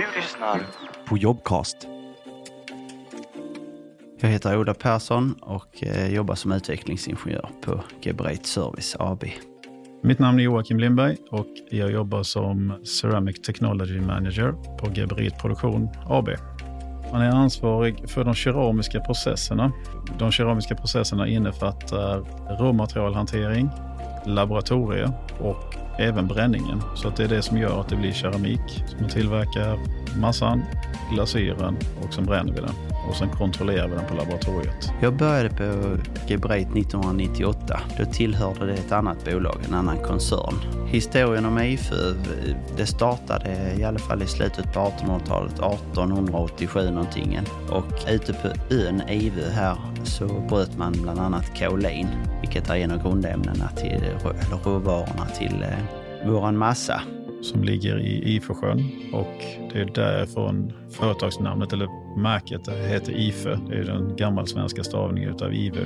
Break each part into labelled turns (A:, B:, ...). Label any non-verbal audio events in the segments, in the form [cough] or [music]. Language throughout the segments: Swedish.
A: Du lyssnar på Jobcast. Jag heter Ola Persson och eh, jobbar som utvecklingsingenjör på Geberit Service AB.
B: Mitt namn är Joakim Lindberg och jag jobbar som Ceramic Technology Manager på Geberit Produktion AB. Man är ansvarig för de keramiska processerna. De keramiska processerna innefattar råmaterialhantering, laboratorier och även bränningen. Så att det är det som gör att det blir keramik. Så man tillverkar massan, glasyren och sen bränner vi den. Och sen kontrollerar vi den på laboratoriet.
A: Jag började på Gebreit 1998. Då tillhörde det ett annat bolag, en annan koncern. Historien om IFU, det startade i alla fall i slutet på 1800-talet, 1887 någonting. Och ute på ön Ivö här så bröt man bland annat kaolin, vilket är en av grundämnena till, eller råvarorna till eh, våran massa
B: som ligger i Ifösjön och det är därifrån företagsnamnet eller märket heter Ifö. Det är den gammalsvenska stavningen utav Ivö.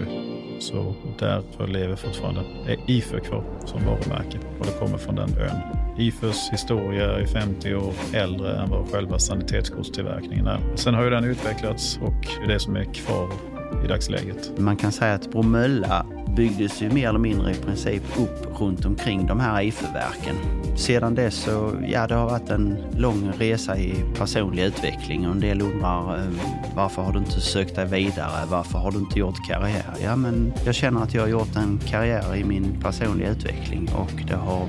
B: Så därför lever fortfarande Ifö kvar som varumärke och det kommer från den ön. Ifös historia är 50 år äldre än vad själva sanitetskortstillverkningen är. Sen har ju den utvecklats och det är det som är kvar i dagsläget.
A: Man kan säga att Bromölla byggdes ju mer eller mindre i princip upp runt omkring de här IFU-verken. Sedan dess så, ja det har varit en lång resa i personlig utveckling och en del undrar eh, varför har du inte sökt dig vidare? Varför har du inte gjort karriär? Ja men jag känner att jag har gjort en karriär i min personliga utveckling och det har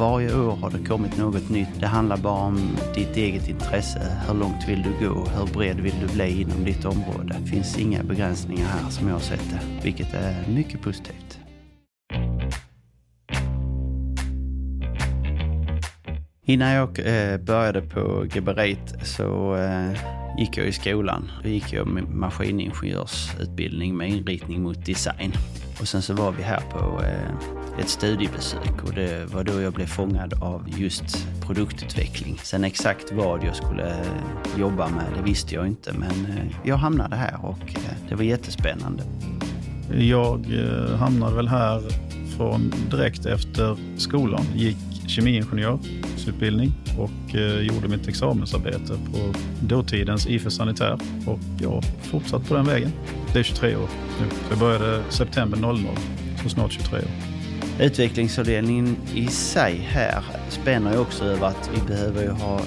A: varje år har det kommit något nytt. Det handlar bara om ditt eget intresse. Hur långt vill du gå? Hur bred vill du bli inom ditt område? Det finns inga begränsningar här som jag har sett det, vilket är mycket positivt. Innan jag eh, började på Geberit så eh, gick jag i skolan. Då gick jag maskiningenjörsutbildning med inriktning mot design. Och sen så var vi här på eh, ett studiebesök och det var då jag blev fångad av just produktutveckling. Sen exakt vad jag skulle eh, jobba med, det visste jag inte, men eh, jag hamnade här och eh, det var jättespännande.
B: Jag hamnade väl här från direkt efter skolan. Gick kemiingenjörsutbildning och gjorde mitt examensarbete på dåtidens IFE Sanitär och jag har fortsatt på den vägen. Det är 23 år nu. Jag började september 00, så snart 23 år.
A: Utvecklingsavdelningen i sig här spänner ju också över att vi behöver ju ha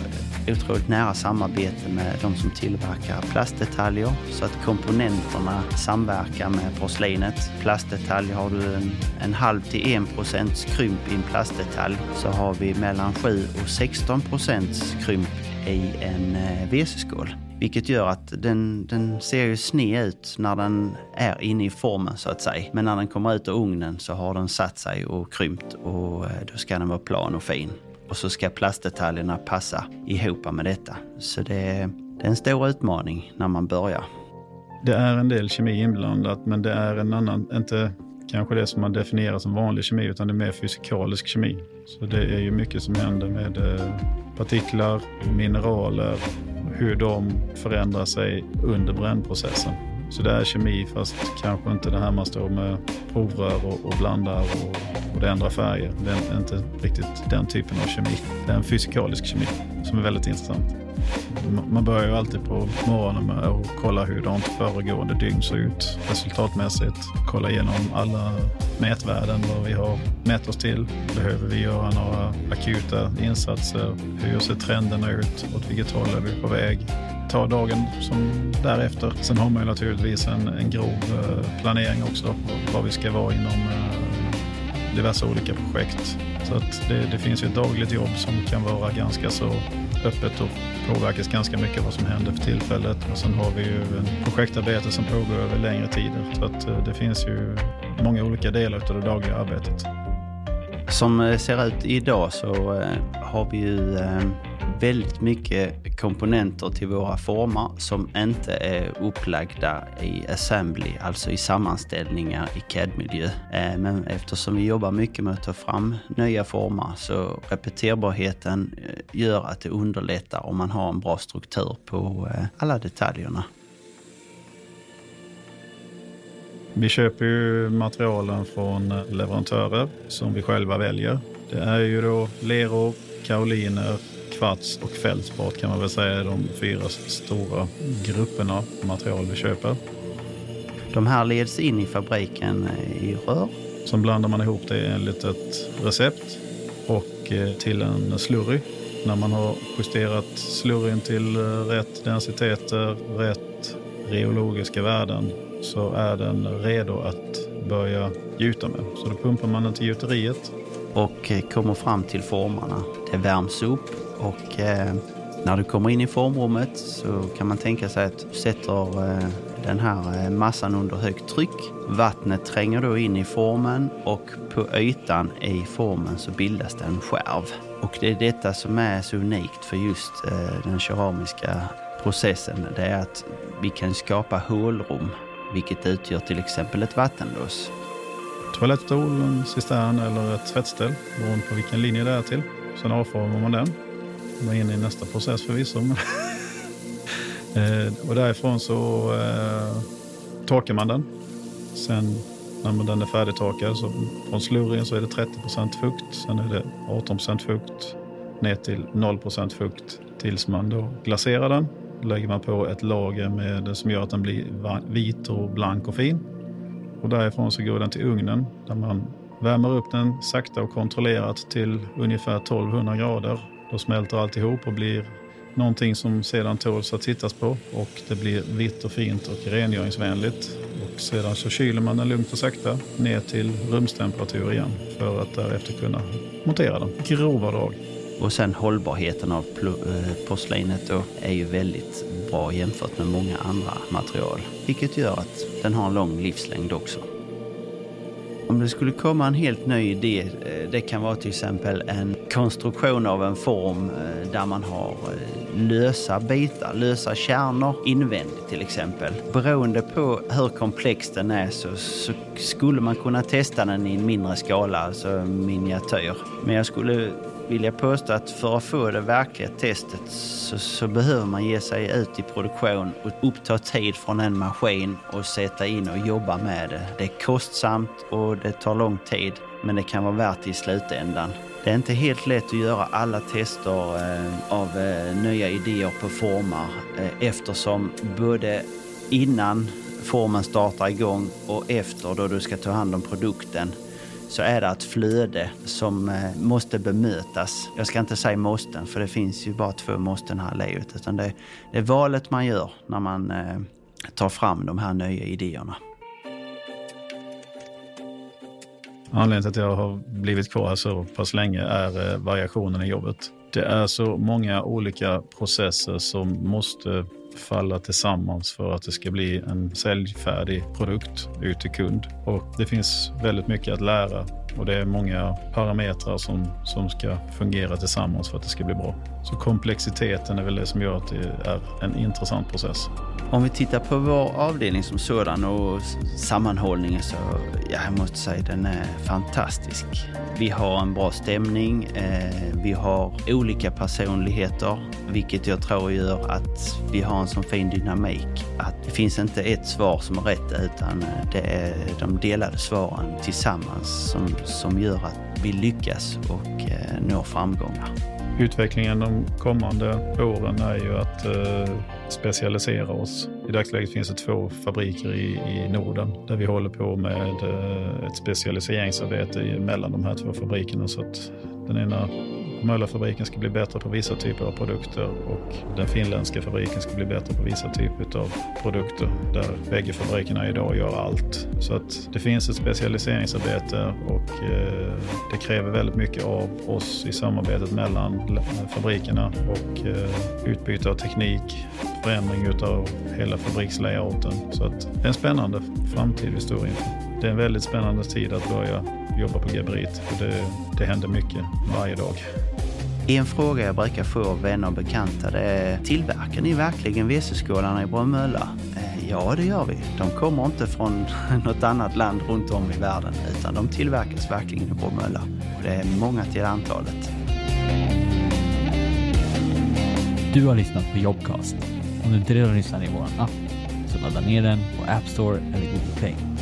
A: otroligt nära samarbete med de som tillverkar plastdetaljer så att komponenterna samverkar med porslinet. Plastdetalj har du en, en halv till en procents krymp i en plastdetalj så har vi mellan 7 och 16 procents krymp i en eh, WC-skål. Vilket gör att den, den ser ju sned ut när den är inne i formen så att säga. Men när den kommer ut ur ugnen så har den satt sig och krympt och eh, då ska den vara plan och fin och så ska plastdetaljerna passa ihop med detta. Så det är, det är en stor utmaning när man börjar.
B: Det är en del kemi inblandat men det är en annan, inte kanske det som man definierar som vanlig kemi utan det är mer fysikalisk kemi. Så det är ju mycket som händer med eh, partiklar, mineraler, hur de förändrar sig under brännprocessen. Så det är kemi fast kanske inte det här man står med provrör och, och blandar och, och det ändrar färger. Det är inte riktigt den typen av kemi. Det är en fysikalisk kemi som är väldigt intressant. Man börjar ju alltid på morgonen med att kolla hur de föregående dygn såg ut resultatmässigt. Kolla igenom alla mätvärden, vad vi har mätt oss till. Behöver vi göra några akuta insatser? Hur ser trenderna ut? Åt vilket håll är vi på väg? Ta dagen som därefter. Sen har man ju naturligtvis en, en grov eh, planering också, vad vi ska vara inom eh, diverse olika projekt. Så att det, det finns ju ett dagligt jobb som kan vara ganska så öppet och påverkas ganska mycket av vad som händer för tillfället. Och sen har vi ju en projektarbete som pågår över längre tider. Så att eh, det finns ju många olika delar av det dagliga arbetet.
A: Som det ser ut idag så har vi ju väldigt mycket komponenter till våra former som inte är upplagda i assembly, alltså i sammanställningar i CAD-miljö. Eh, men eftersom vi jobbar mycket med att ta fram nya former så repeterbarheten eh, gör att det underlättar om man har en bra struktur på eh, alla detaljerna.
B: Vi köper ju materialen från leverantörer som vi själva väljer. Det är ju då leror, kaoliner, kvarts och fältspat kan man väl säga är de fyra stora grupperna material vi köper.
A: De här leds in i fabriken i rör.
B: Sen blandar man ihop det enligt ett recept och eh, till en slurry. När man har justerat slurryn till eh, rätt densiteter, rätt reologiska värden så är den redo att börja gjuta med. Så då pumpar man den till gjuteriet.
A: Och eh, kommer fram till formarna. Det värms upp och eh, när du kommer in i formrummet så kan man tänka sig att du sätter eh, den här eh, massan under högt tryck. Vattnet tränger då in i formen och på ytan i formen så bildas det en skärv. Och det är detta som är så unikt för just eh, den keramiska processen. Det är att vi kan skapa hålrum, vilket utgör till exempel ett vattenlås.
B: Toalettstol, en cistern eller ett tvättställ beroende på vilken linje det är till. Sen avformar man den. Man är inne i nästa process förvisso. [laughs] Eh, och därifrån så eh, torkar man den. Sen när den är färdigtorkad så från slurryn så är det 30% fukt. Sen är det 18% fukt ner till 0% fukt tills man då glaserar den. Då lägger man på ett lager med, som gör att den blir vit och blank och fin. Och därifrån så går den till ugnen där man värmer upp den sakta och kontrollerat till ungefär 1200 grader. Då smälter alltihop och blir Någonting som sedan tåls att tittas på och det blir vitt och fint och rengöringsvänligt. Och sedan så kyler man den lugnt och sakta ner till rumstemperatur igen för att därefter kunna montera den. Grova drag.
A: Och sen hållbarheten av eh, porslinet då är ju väldigt bra jämfört med många andra material. Vilket gör att den har en lång livslängd också. Om det skulle komma en helt ny idé, eh, det kan vara till exempel en konstruktion av en form eh, där man har eh, lösa bitar, lösa kärnor invändigt till exempel. Beroende på hur komplex den är så, så skulle man kunna testa den i en mindre skala, alltså miniatyr. Men jag skulle vill jag påstå att för att få det verkliga testet så, så, behöver man ge sig ut i produktion och uppta tid från en maskin och sätta in och jobba med det. Det är kostsamt och det tar lång tid, men det kan vara värt det i slutändan. Det är inte helt lätt att göra alla tester eh, av eh, nya idéer på formar eh, eftersom både innan formen startar igång och efter då du ska ta hand om produkten så är det ett flöde som eh, måste bemötas. Jag ska inte säga måsten, för det finns ju bara två måsten här i livet. Utan det, det är valet man gör när man eh, tar fram de här nya idéerna.
B: Anledningen till att jag har blivit kvar här så pass länge är eh, variationen i jobbet. Det är så många olika processer som måste falla tillsammans för att det ska bli en säljfärdig produkt ut till kund. Och det finns väldigt mycket att lära och det är många parametrar som, som ska fungera tillsammans för att det ska bli bra. Så komplexiteten är väl det som gör att det är en intressant process.
A: Om vi tittar på vår avdelning som sådan och sammanhållningen så, ja, jag måste säga den är fantastisk. Vi har en bra stämning, eh, vi har olika personligheter, vilket jag tror gör att vi har en sån fin dynamik. Att det finns inte ett svar som är rätt utan eh, det är de delade svaren tillsammans som, som gör att vi lyckas och eh, når framgångar.
B: Utvecklingen de kommande åren är ju att eh, specialisera oss. I dagsläget finns det två fabriker i, i Norden där vi håller på med eh, ett specialiseringsarbete mellan de här två fabrikerna så att den ena Möllerfabriken ska bli bättre på vissa typer av produkter och den finländska fabriken ska bli bättre på vissa typer av produkter där bägge fabrikerna idag gör allt. Så att det finns ett specialiseringsarbete och eh, det kräver väldigt mycket av oss i samarbetet mellan fabrikerna och eh, utbyte av teknik, förändring utav hela fabrikslayouten. Så att det är en spännande framtid vi står inför. Det är en väldigt spännande tid att börja jobba på Geberit. Det, det händer mycket varje dag.
A: En fråga jag brukar få av vänner och bekanta det är tillverkar ni verkligen WC-skålarna i Bromölla? Eh, ja, det gör vi. De kommer inte från [laughs] något annat land runt om i världen utan de tillverkas verkligen i Bromölla. Och det är många till antalet.
C: Du har lyssnat på Jobcast. Om du inte redan lyssnar i vår app så ladda ner den på App Store eller Google Play.